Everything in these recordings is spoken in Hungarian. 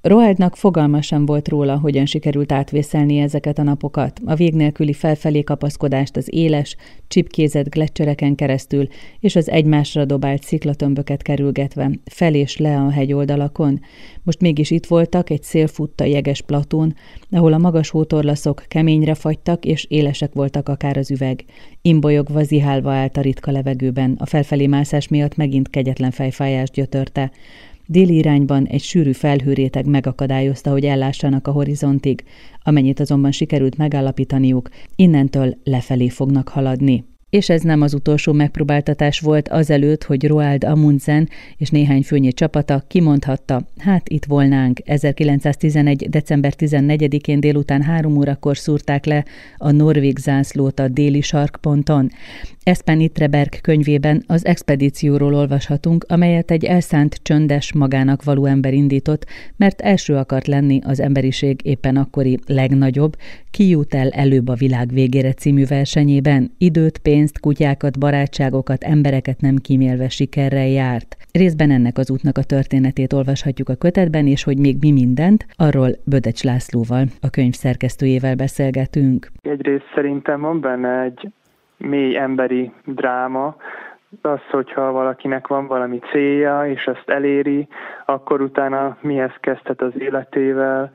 Roaldnak fogalma sem volt róla, hogyan sikerült átvészelni ezeket a napokat, a vég nélküli felfelé kapaszkodást az éles, csipkézett gletszereken keresztül, és az egymásra dobált sziklatömböket kerülgetve, fel és le a hegyoldalakon. Most mégis itt voltak egy szélfutta jeges platón, ahol a magas hótorlaszok keményre fagytak, és élesek voltak akár az üveg. Imbolyogva, zihálva állt a ritka levegőben, a felfelé mászás miatt megint kegyetlen fejfájást gyötörte. Déli irányban egy sűrű felhőréteg megakadályozta, hogy ellássanak a horizontig, amennyit azonban sikerült megállapítaniuk, innentől lefelé fognak haladni. És ez nem az utolsó megpróbáltatás volt azelőtt, hogy Roald Amundsen és néhány főnyi csapata kimondhatta, hát itt volnánk. 1911. december 14-én délután három órakor szúrták le a norvég zászlót a déli sarkponton. Espen Itreberg könyvében az expedícióról olvashatunk, amelyet egy elszánt, csöndes, magának való ember indított, mert első akart lenni az emberiség éppen akkori legnagyobb, ki jut el előbb a világ végére című versenyében, időt, pénzt, kutyákat, barátságokat, embereket nem kímélve sikerrel járt. Részben ennek az útnak a történetét olvashatjuk a kötetben, és hogy még mi mindent, arról Bödecs Lászlóval, a könyv szerkesztőjével beszélgetünk. Egyrészt szerintem van benne egy mély emberi dráma, az, hogyha valakinek van valami célja, és ezt eléri, akkor utána mihez kezdhet az életével,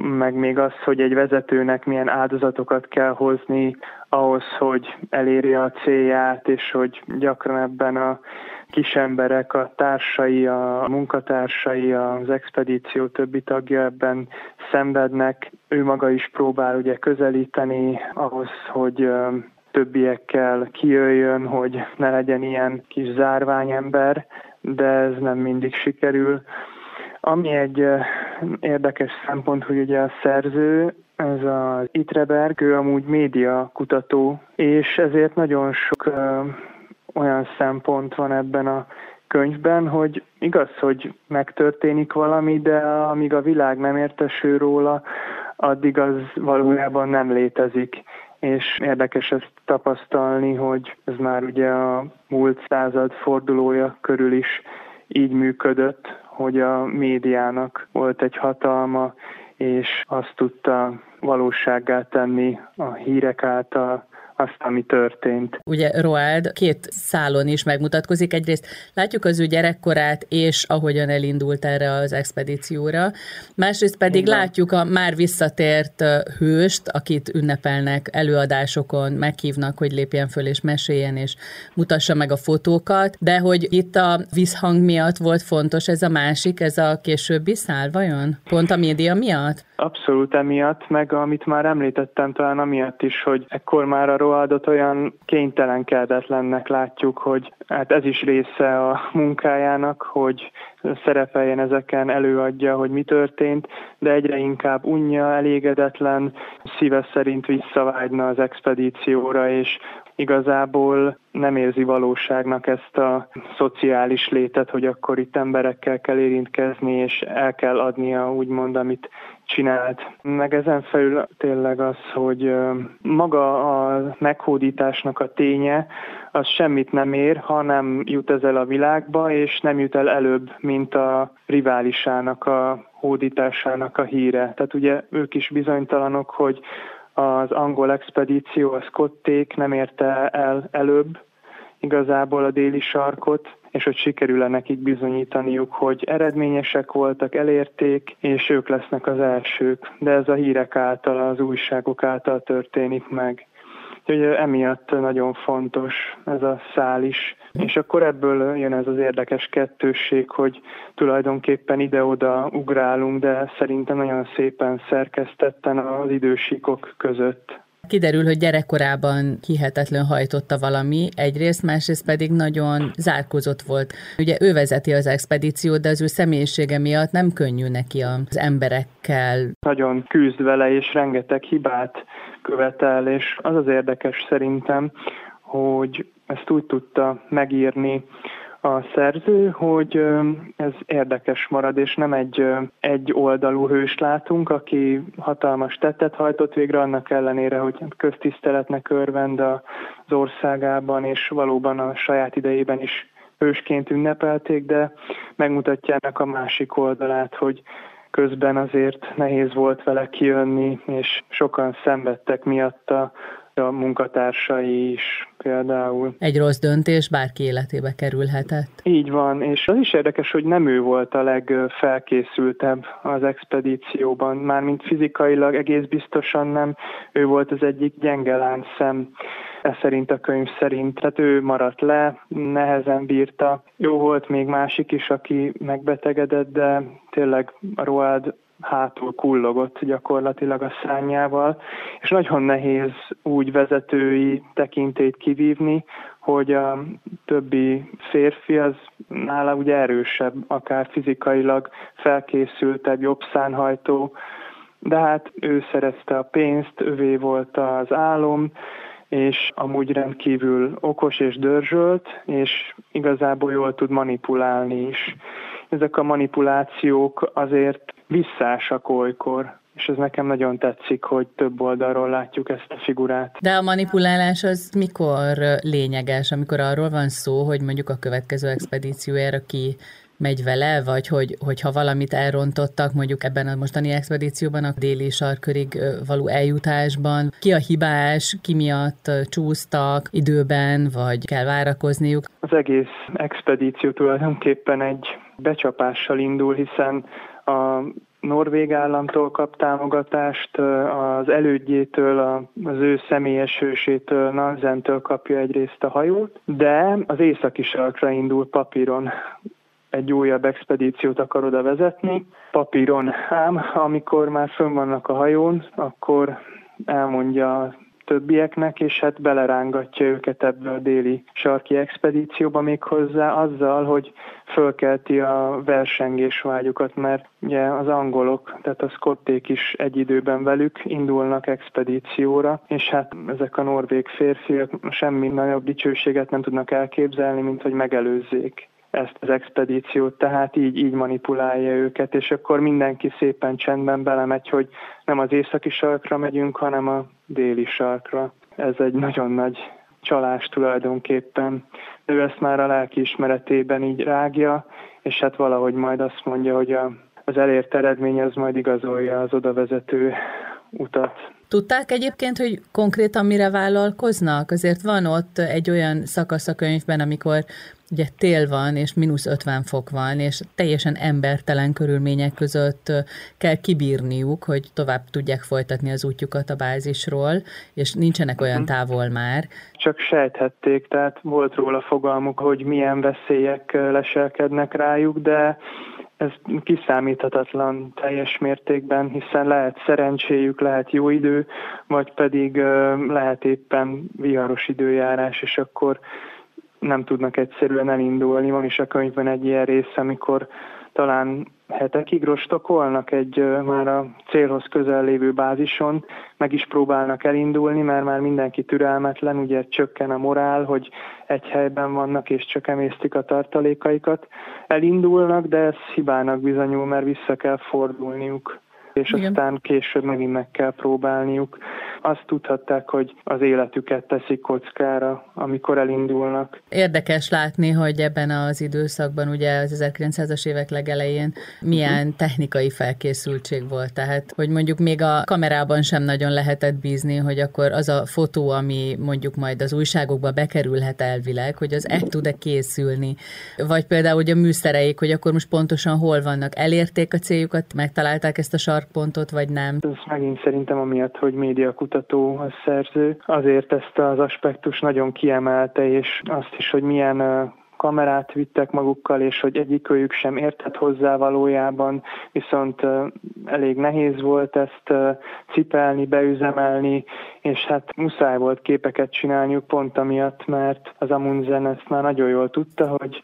meg még az, hogy egy vezetőnek milyen áldozatokat kell hozni ahhoz, hogy eléri a célját, és hogy gyakran ebben a kis emberek, a társai, a munkatársai, az expedíció többi tagja ebben szenvednek. Ő maga is próbál ugye közelíteni ahhoz, hogy többiekkel kijöjjön, hogy ne legyen ilyen kis zárványember, de ez nem mindig sikerül. Ami egy érdekes szempont, hogy ugye a szerző, ez az Itreberg, ő amúgy média kutató, és ezért nagyon sok olyan szempont van ebben a könyvben, hogy igaz, hogy megtörténik valami, de amíg a világ nem értesül róla, addig az valójában nem létezik és érdekes ezt tapasztalni, hogy ez már ugye a múlt század fordulója körül is így működött, hogy a médiának volt egy hatalma, és azt tudta valósággá tenni a hírek által, azt, ami történt. Ugye Roald két szálon is megmutatkozik. Egyrészt látjuk az ő gyerekkorát, és ahogyan elindult erre az expedícióra. Másrészt pedig Igen. látjuk a már visszatért hőst, akit ünnepelnek előadásokon, meghívnak, hogy lépjen föl és meséljen, és mutassa meg a fotókat, de hogy itt a visszhang miatt volt fontos ez a másik, ez a későbbi szál, vajon? Pont a média miatt? Abszolút emiatt, meg amit már említettem, talán amiatt is, hogy ekkor már a Roaldot olyan kénytelen kedetlennek látjuk, hogy hát ez is része a munkájának, hogy szerepeljen ezeken, előadja, hogy mi történt, de egyre inkább unja, elégedetlen, szíve szerint visszavágyna az expedícióra, és igazából nem érzi valóságnak ezt a szociális létet, hogy akkor itt emberekkel kell érintkezni, és el kell adnia úgymond, amit csinált. Meg ezen felül tényleg az, hogy maga a meghódításnak a ténye, az semmit nem ér, ha nem jut ez el a világba, és nem jut el előbb, mint a riválisának a hódításának a híre. Tehát ugye ők is bizonytalanok, hogy az angol expedíció, a Scotték nem érte el előbb igazából a déli sarkot, és hogy sikerül-e nekik bizonyítaniuk, hogy eredményesek voltak, elérték, és ők lesznek az elsők. De ez a hírek által, az újságok által történik meg. Úgyhogy emiatt nagyon fontos ez a szál is. És akkor ebből jön ez az érdekes kettősség, hogy tulajdonképpen ide-oda ugrálunk, de szerintem nagyon szépen szerkesztetten az idősíkok között. Kiderül, hogy gyerekkorában hihetetlen hajtotta valami, egyrészt, másrészt pedig nagyon zárkózott volt. Ugye ő vezeti az expedíciót, de az ő személyisége miatt nem könnyű neki az emberekkel. Nagyon küzd vele, és rengeteg hibát követel, és az az érdekes szerintem, hogy ezt úgy tudta megírni a szerző, hogy ez érdekes marad, és nem egy, egy oldalú hőst látunk, aki hatalmas tettet hajtott végre, annak ellenére, hogy köztiszteletnek örvend az országában, és valóban a saját idejében is hősként ünnepelték, de megmutatja ennek a másik oldalát, hogy közben azért nehéz volt vele kijönni, és sokan szenvedtek miatta, a munkatársai is például. Egy rossz döntés bárki életébe kerülhetett. Így van, és az is érdekes, hogy nem ő volt a legfelkészültebb az expedícióban, mármint fizikailag egész biztosan nem, ő volt az egyik gyenge láncszem ez szerint a könyv szerint. Tehát ő maradt le, nehezen bírta. Jó volt még másik is, aki megbetegedett, de tényleg Roald hátul kullogott gyakorlatilag a szányával, és nagyon nehéz úgy vezetői tekintét kivívni, hogy a többi férfi az nála ugye erősebb, akár fizikailag felkészültebb, jobb szánhajtó, de hát ő szerezte a pénzt, övé volt az álom, és amúgy rendkívül okos és dörzsölt, és igazából jól tud manipulálni is. Ezek a manipulációk azért visszásak olykor, és ez nekem nagyon tetszik, hogy több oldalról látjuk ezt a figurát. De a manipulálás az mikor lényeges, amikor arról van szó, hogy mondjuk a következő expedíciójára ki megy vele, vagy hogy, hogyha valamit elrontottak mondjuk ebben a mostani expedícióban, a déli sarkörig való eljutásban, ki a hibás, ki miatt csúsztak időben, vagy kell várakozniuk? Az egész expedíció tulajdonképpen egy becsapással indul, hiszen a Norvég államtól kap támogatást, az elődjétől, az ő személyes hősétől, Nanzentől kapja egyrészt a hajót, de az északi sarkra indul papíron egy újabb expedíciót akar oda vezetni. Papíron ám, amikor már fönn vannak a hajón, akkor elmondja többieknek, és hát belerángatja őket ebbe a déli sarki expedícióba még hozzá azzal, hogy fölkelti a versengés vágyukat, mert ugye az angolok, tehát a szkotték is egy időben velük indulnak expedícióra, és hát ezek a norvég férfiak semmi nagyobb dicsőséget nem tudnak elképzelni, mint hogy megelőzzék ezt az expedíciót, tehát így, így manipulálja őket, és akkor mindenki szépen csendben belemegy, hogy nem az északi sarkra megyünk, hanem a déli sarkra. Ez egy nagyon nagy csalás tulajdonképpen. Ő ezt már a lelki ismeretében így rágja, és hát valahogy majd azt mondja, hogy a, az elért eredmény az majd igazolja az odavezető utat. Tudták egyébként, hogy konkrétan mire vállalkoznak? Azért van ott egy olyan szakasz a könyvben, amikor ugye tél van, és mínusz 50 fok van, és teljesen embertelen körülmények között kell kibírniuk, hogy tovább tudják folytatni az útjukat a bázisról, és nincsenek olyan mhm. távol már. Csak sejthették, tehát volt róla fogalmuk, hogy milyen veszélyek leselkednek rájuk, de ez kiszámíthatatlan teljes mértékben, hiszen lehet szerencséjük, lehet jó idő, vagy pedig lehet éppen viharos időjárás, és akkor nem tudnak egyszerűen elindulni. Van is a könyvben egy ilyen rész, amikor talán hetekig rostokolnak egy már a célhoz közel lévő bázison, meg is próbálnak elindulni, mert már mindenki türelmetlen, ugye csökken a morál, hogy egy helyben vannak és csak emésztik a tartalékaikat. Elindulnak, de ez hibának bizonyul, mert vissza kell fordulniuk és Igen. aztán később megint meg kell próbálniuk. Azt tudhatták, hogy az életüket teszik kockára, amikor elindulnak. Érdekes látni, hogy ebben az időszakban, ugye az 1900-as évek legelején milyen uh-huh. technikai felkészültség volt. Tehát, hogy mondjuk még a kamerában sem nagyon lehetett bízni, hogy akkor az a fotó, ami mondjuk majd az újságokba bekerülhet elvileg, hogy az el tud-e készülni. Vagy például, hogy a műszereik, hogy akkor most pontosan hol vannak. Elérték a céljukat, megtalálták ezt a sar sarkpontot, vagy nem? Ez megint szerintem amiatt, hogy médiakutató a szerző, azért ezt az aspektus nagyon kiemelte, és azt is, hogy milyen kamerát vittek magukkal, és hogy egyikőjük sem értett hozzá valójában, viszont elég nehéz volt ezt cipelni, beüzemelni, és hát muszáj volt képeket csinálniuk pont amiatt, mert az Amundsen ezt már nagyon jól tudta, hogy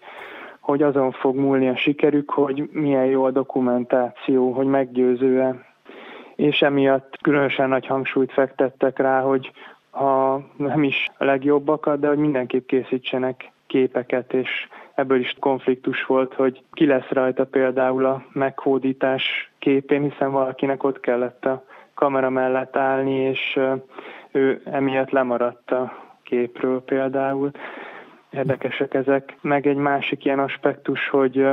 hogy azon fog múlni a sikerük, hogy milyen jó a dokumentáció, hogy meggyőző-e. És emiatt különösen nagy hangsúlyt fektettek rá, hogy ha nem is a legjobbakat, de hogy mindenképp készítsenek képeket, és ebből is konfliktus volt, hogy ki lesz rajta például a meghódítás képén, hiszen valakinek ott kellett a kamera mellett állni, és ő emiatt lemaradt a képről például érdekesek ezek. Meg egy másik ilyen aspektus, hogy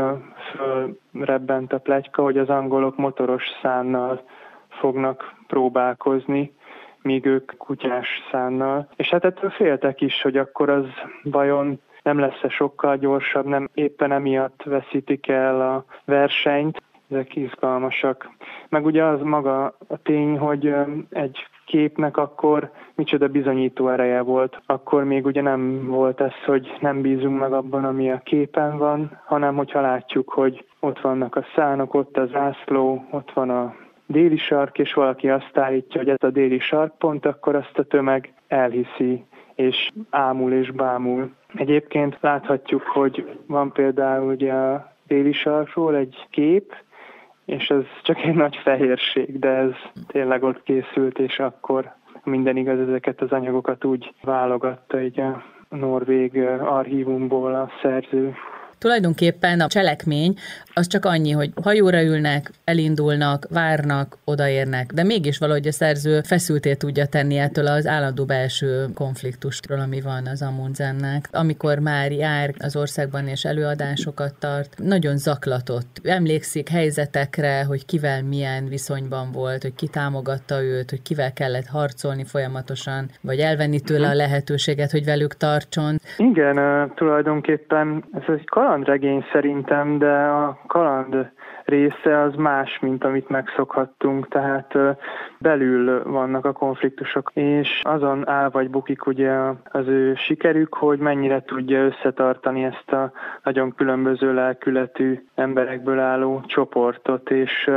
fölrebbent a plegyka, hogy az angolok motoros szánnal fognak próbálkozni, míg ők kutyás szánnal. És hát ettől féltek is, hogy akkor az vajon nem lesz-e sokkal gyorsabb, nem éppen emiatt veszítik el a versenyt. Ezek izgalmasak. Meg ugye az maga a tény, hogy egy képnek akkor micsoda bizonyító ereje volt. Akkor még ugye nem volt ez, hogy nem bízunk meg abban, ami a képen van, hanem hogyha látjuk, hogy ott vannak a szánok, ott az ászló, ott van a déli sark, és valaki azt állítja, hogy ez a déli sarkpont, akkor azt a tömeg elhiszi, és ámul és bámul. Egyébként láthatjuk, hogy van például ugye a déli sarkról egy kép, és ez csak egy nagy fehérség, de ez tényleg ott készült, és akkor minden igaz, ezeket az anyagokat úgy válogatta így a norvég archívumból a szerző. Tulajdonképpen a cselekmény az csak annyi, hogy hajóra ülnek, elindulnak, várnak, odaérnek, de mégis valahogy a szerző feszülté tudja tenni ettől az állandó belső konfliktustról, ami van az Amundsennek. Amikor már jár az országban és előadásokat tart, nagyon zaklatott. Emlékszik helyzetekre, hogy kivel milyen viszonyban volt, hogy ki támogatta őt, hogy kivel kellett harcolni folyamatosan, vagy elvenni tőle a lehetőséget, hogy velük tartson. Igen, tulajdonképpen ez egy kalandregény szerintem, de a kaland része az más, mint amit megszokhattunk, tehát belül vannak a konfliktusok, és azon áll vagy bukik ugye az ő sikerük, hogy mennyire tudja összetartani ezt a nagyon különböző lelkületű emberekből álló csoportot, és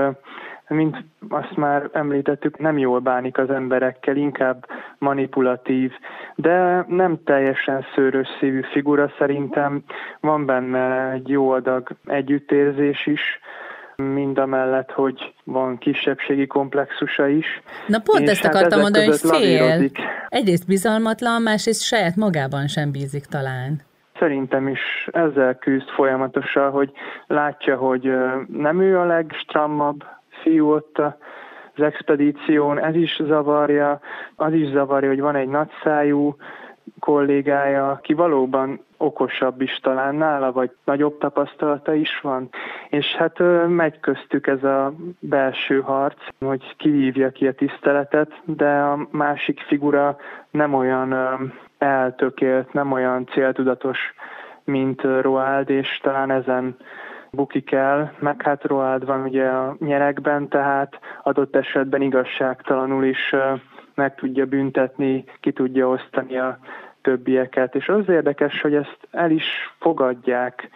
mint azt már említettük, nem jól bánik az emberekkel, inkább manipulatív, de nem teljesen szőrös szívű figura szerintem. Van benne egy jó adag együttérzés is, mind a mellett, hogy van kisebbségi komplexusa is. Na pont ezt hát akartam mondani, hogy fél. Lavírozik. Egyrészt bizalmatlan, másrészt saját magában sem bízik talán. Szerintem is ezzel küzd folyamatosan, hogy látja, hogy nem ő a legstrammabb, fiú ott az expedíción, ez is zavarja, az is zavarja, hogy van egy nagyszájú kollégája, aki valóban okosabb is talán nála, vagy nagyobb tapasztalata is van. És hát megy köztük ez a belső harc, hogy kivívja ki a tiszteletet, de a másik figura nem olyan eltökélt, nem olyan céltudatos, mint Roald, és talán ezen bukik el, meg hát Roald van ugye a nyerekben, tehát adott esetben igazságtalanul is meg tudja büntetni, ki tudja osztani a többieket. És az érdekes, hogy ezt el is fogadják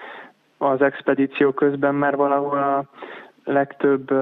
az expedíció közben, mert valahol a legtöbb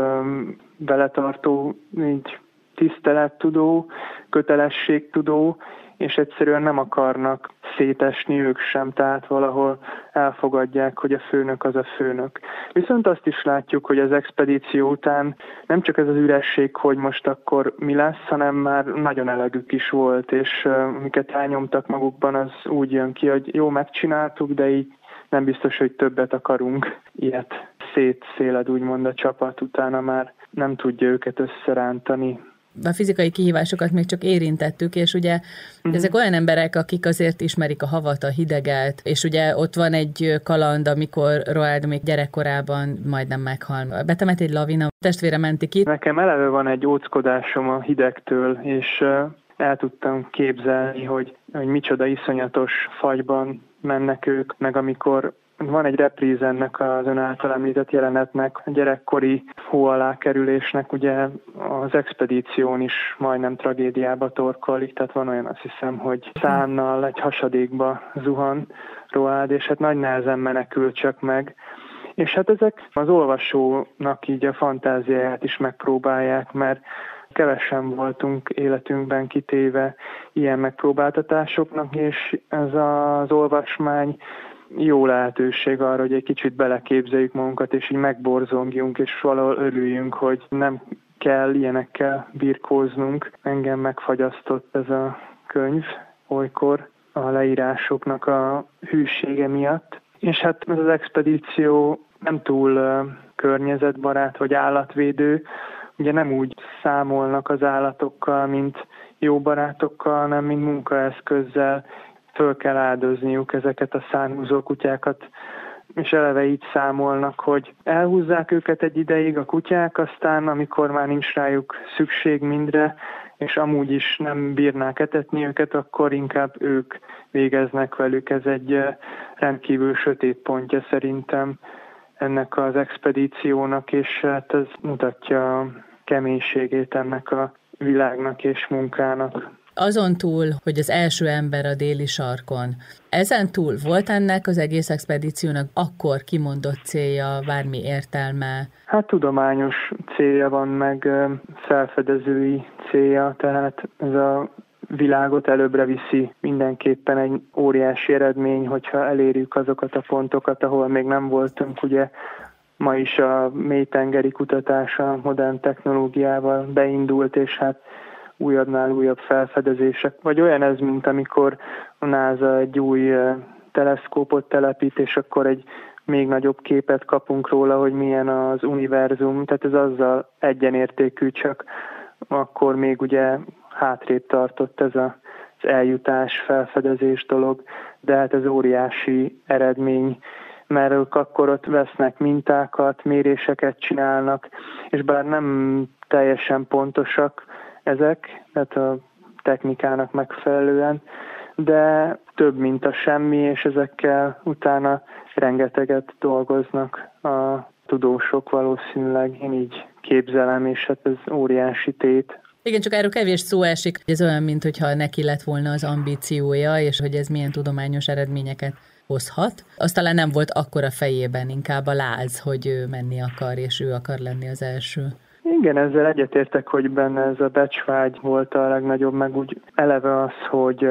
beletartó, így tisztelettudó, kötelességtudó és egyszerűen nem akarnak szétesni ők sem, tehát valahol elfogadják, hogy a főnök az a főnök. Viszont azt is látjuk, hogy az expedíció után nem csak ez az üresség, hogy most akkor mi lesz, hanem már nagyon elegük is volt, és miket elnyomtak magukban, az úgy jön ki, hogy jó, megcsináltuk, de így nem biztos, hogy többet akarunk ilyet szétszéled, úgymond a csapat, utána már nem tudja őket összerántani, a fizikai kihívásokat még csak érintettük, és ugye uh-huh. ezek olyan emberek, akik azért ismerik a havat, a hideget, és ugye ott van egy kaland, amikor Roald még gyerekkorában majdnem meghal. Betemet egy lavina, testvére menti ki. Nekem eleve van egy óckodásom a hidegtől, és el tudtam képzelni, hogy, hogy micsoda iszonyatos fagyban mennek ők, meg amikor van egy repríz ennek az ön által említett jelenetnek, a gyerekkori hó alá kerülésnek, ugye az expedíción is majdnem tragédiába torkolik, tehát van olyan azt hiszem, hogy szánnal egy hasadékba zuhan Roald, és hát nagy nehezen menekül csak meg. És hát ezek az olvasónak így a fantáziáját is megpróbálják, mert kevesen voltunk életünkben kitéve ilyen megpróbáltatásoknak, és ez az olvasmány jó lehetőség arra, hogy egy kicsit beleképzeljük magunkat, és így megborzongjunk, és valahol örüljünk, hogy nem kell ilyenekkel birkóznunk. Engem megfagyasztott ez a könyv olykor a leírásoknak a hűsége miatt. És hát ez az expedíció nem túl környezetbarát vagy állatvédő, ugye nem úgy számolnak az állatokkal, mint jó barátokkal, hanem mint munkaeszközzel, föl kell áldozniuk ezeket a szánhúzó kutyákat, és eleve így számolnak, hogy elhúzzák őket egy ideig a kutyák, aztán amikor már nincs rájuk szükség mindre, és amúgy is nem bírnák etetni őket, akkor inkább ők végeznek velük. Ez egy rendkívül sötét pontja szerintem ennek az expedíciónak, és hát ez mutatja a keménységét ennek a világnak és munkának. Azon túl, hogy az első ember a déli sarkon, ezen túl volt ennek az egész expedíciónak akkor kimondott célja, bármi értelme? Hát tudományos célja van, meg felfedezői célja, tehát ez a világot előbbre viszi mindenképpen egy óriási eredmény, hogyha elérjük azokat a pontokat, ahol még nem voltunk, ugye ma is a mélytengeri kutatása modern technológiával beindult, és hát újabbnál újabb felfedezések. Vagy olyan ez, mint amikor a NASA egy új teleszkópot telepít, és akkor egy még nagyobb képet kapunk róla, hogy milyen az univerzum, tehát ez azzal egyenértékű, csak akkor még ugye hátrébb tartott ez a, az eljutás, felfedezés dolog, de hát ez óriási eredmény, mert ők akkor ott vesznek mintákat, méréseket csinálnak, és bár nem teljesen pontosak ezek, tehát a technikának megfelelően, de több, mint a semmi, és ezekkel utána rengeteget dolgoznak a tudósok valószínűleg, én így képzelem, és hát ez óriási tét. Igen, csak erről kevés szó esik, ez olyan, mintha neki lett volna az ambíciója, és hogy ez milyen tudományos eredményeket hozhat. Az talán nem volt akkora fejében, inkább a láz, hogy ő menni akar, és ő akar lenni az első. Igen, ezzel egyetértek, hogy benne ez a becsvágy volt a legnagyobb, meg úgy eleve az, hogy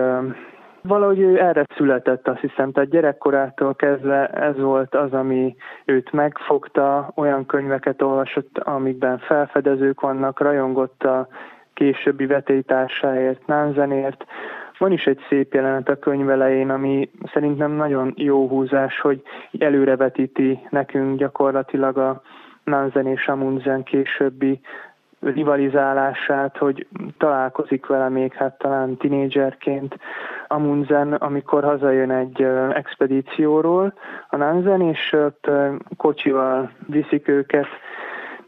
Valahogy ő erre született, azt hiszem, tehát gyerekkorától kezdve ez volt az, ami őt megfogta, olyan könyveket olvasott, amikben felfedezők vannak, rajongott a későbbi vetélytársáért, Nanzenért. Van is egy szép jelenet a könyv elején, ami szerintem nagyon jó húzás, hogy előrevetíti nekünk gyakorlatilag a Nanzen és Amundsen későbbi rivalizálását, hogy találkozik vele még hát talán tinédzserként Amundsen, amikor hazajön egy expedícióról. A Nansen, és ott kocsival viszik őket,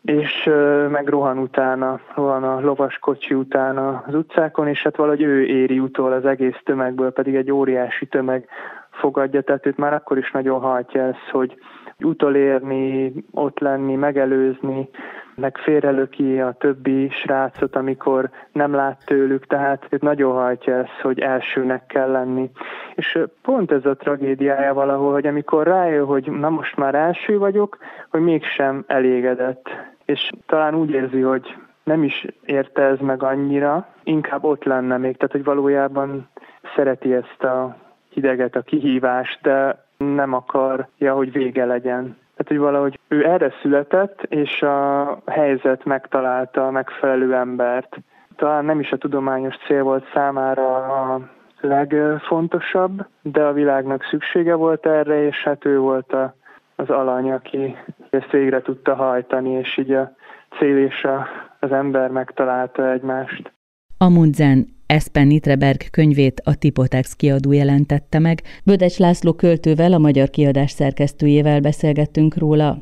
és meg rohan utána, rohan a lovas kocsi utána az utcákon, és hát valahogy ő éri utol az egész tömegből, pedig egy óriási tömeg fogadja, tehát őt már akkor is nagyon hajtja ez, hogy utolérni, ott lenni, megelőzni, meg félrelöki a többi srácot, amikor nem lát tőlük, tehát őt nagyon hajtja ez, hogy elsőnek kell lenni. És pont ez a tragédiája valahol, hogy amikor rájön, hogy na most már első vagyok, hogy mégsem elégedett. És talán úgy érzi, hogy nem is érte ez meg annyira, inkább ott lenne még, tehát hogy valójában szereti ezt a hideget, a kihívást, de nem akarja, hogy vége legyen. Tehát, hogy valahogy ő erre született, és a helyzet megtalálta a megfelelő embert. Talán nem is a tudományos cél volt számára a legfontosabb, de a világnak szüksége volt erre, és hát ő volt a, az alany, aki ezt végre tudta hajtani, és így a cél és a, az ember megtalálta egymást. Amundsen Espen Nitreberg könyvét a Tipotex kiadó jelentette meg. Bödecs László költővel, a magyar kiadás szerkesztőjével beszélgettünk róla.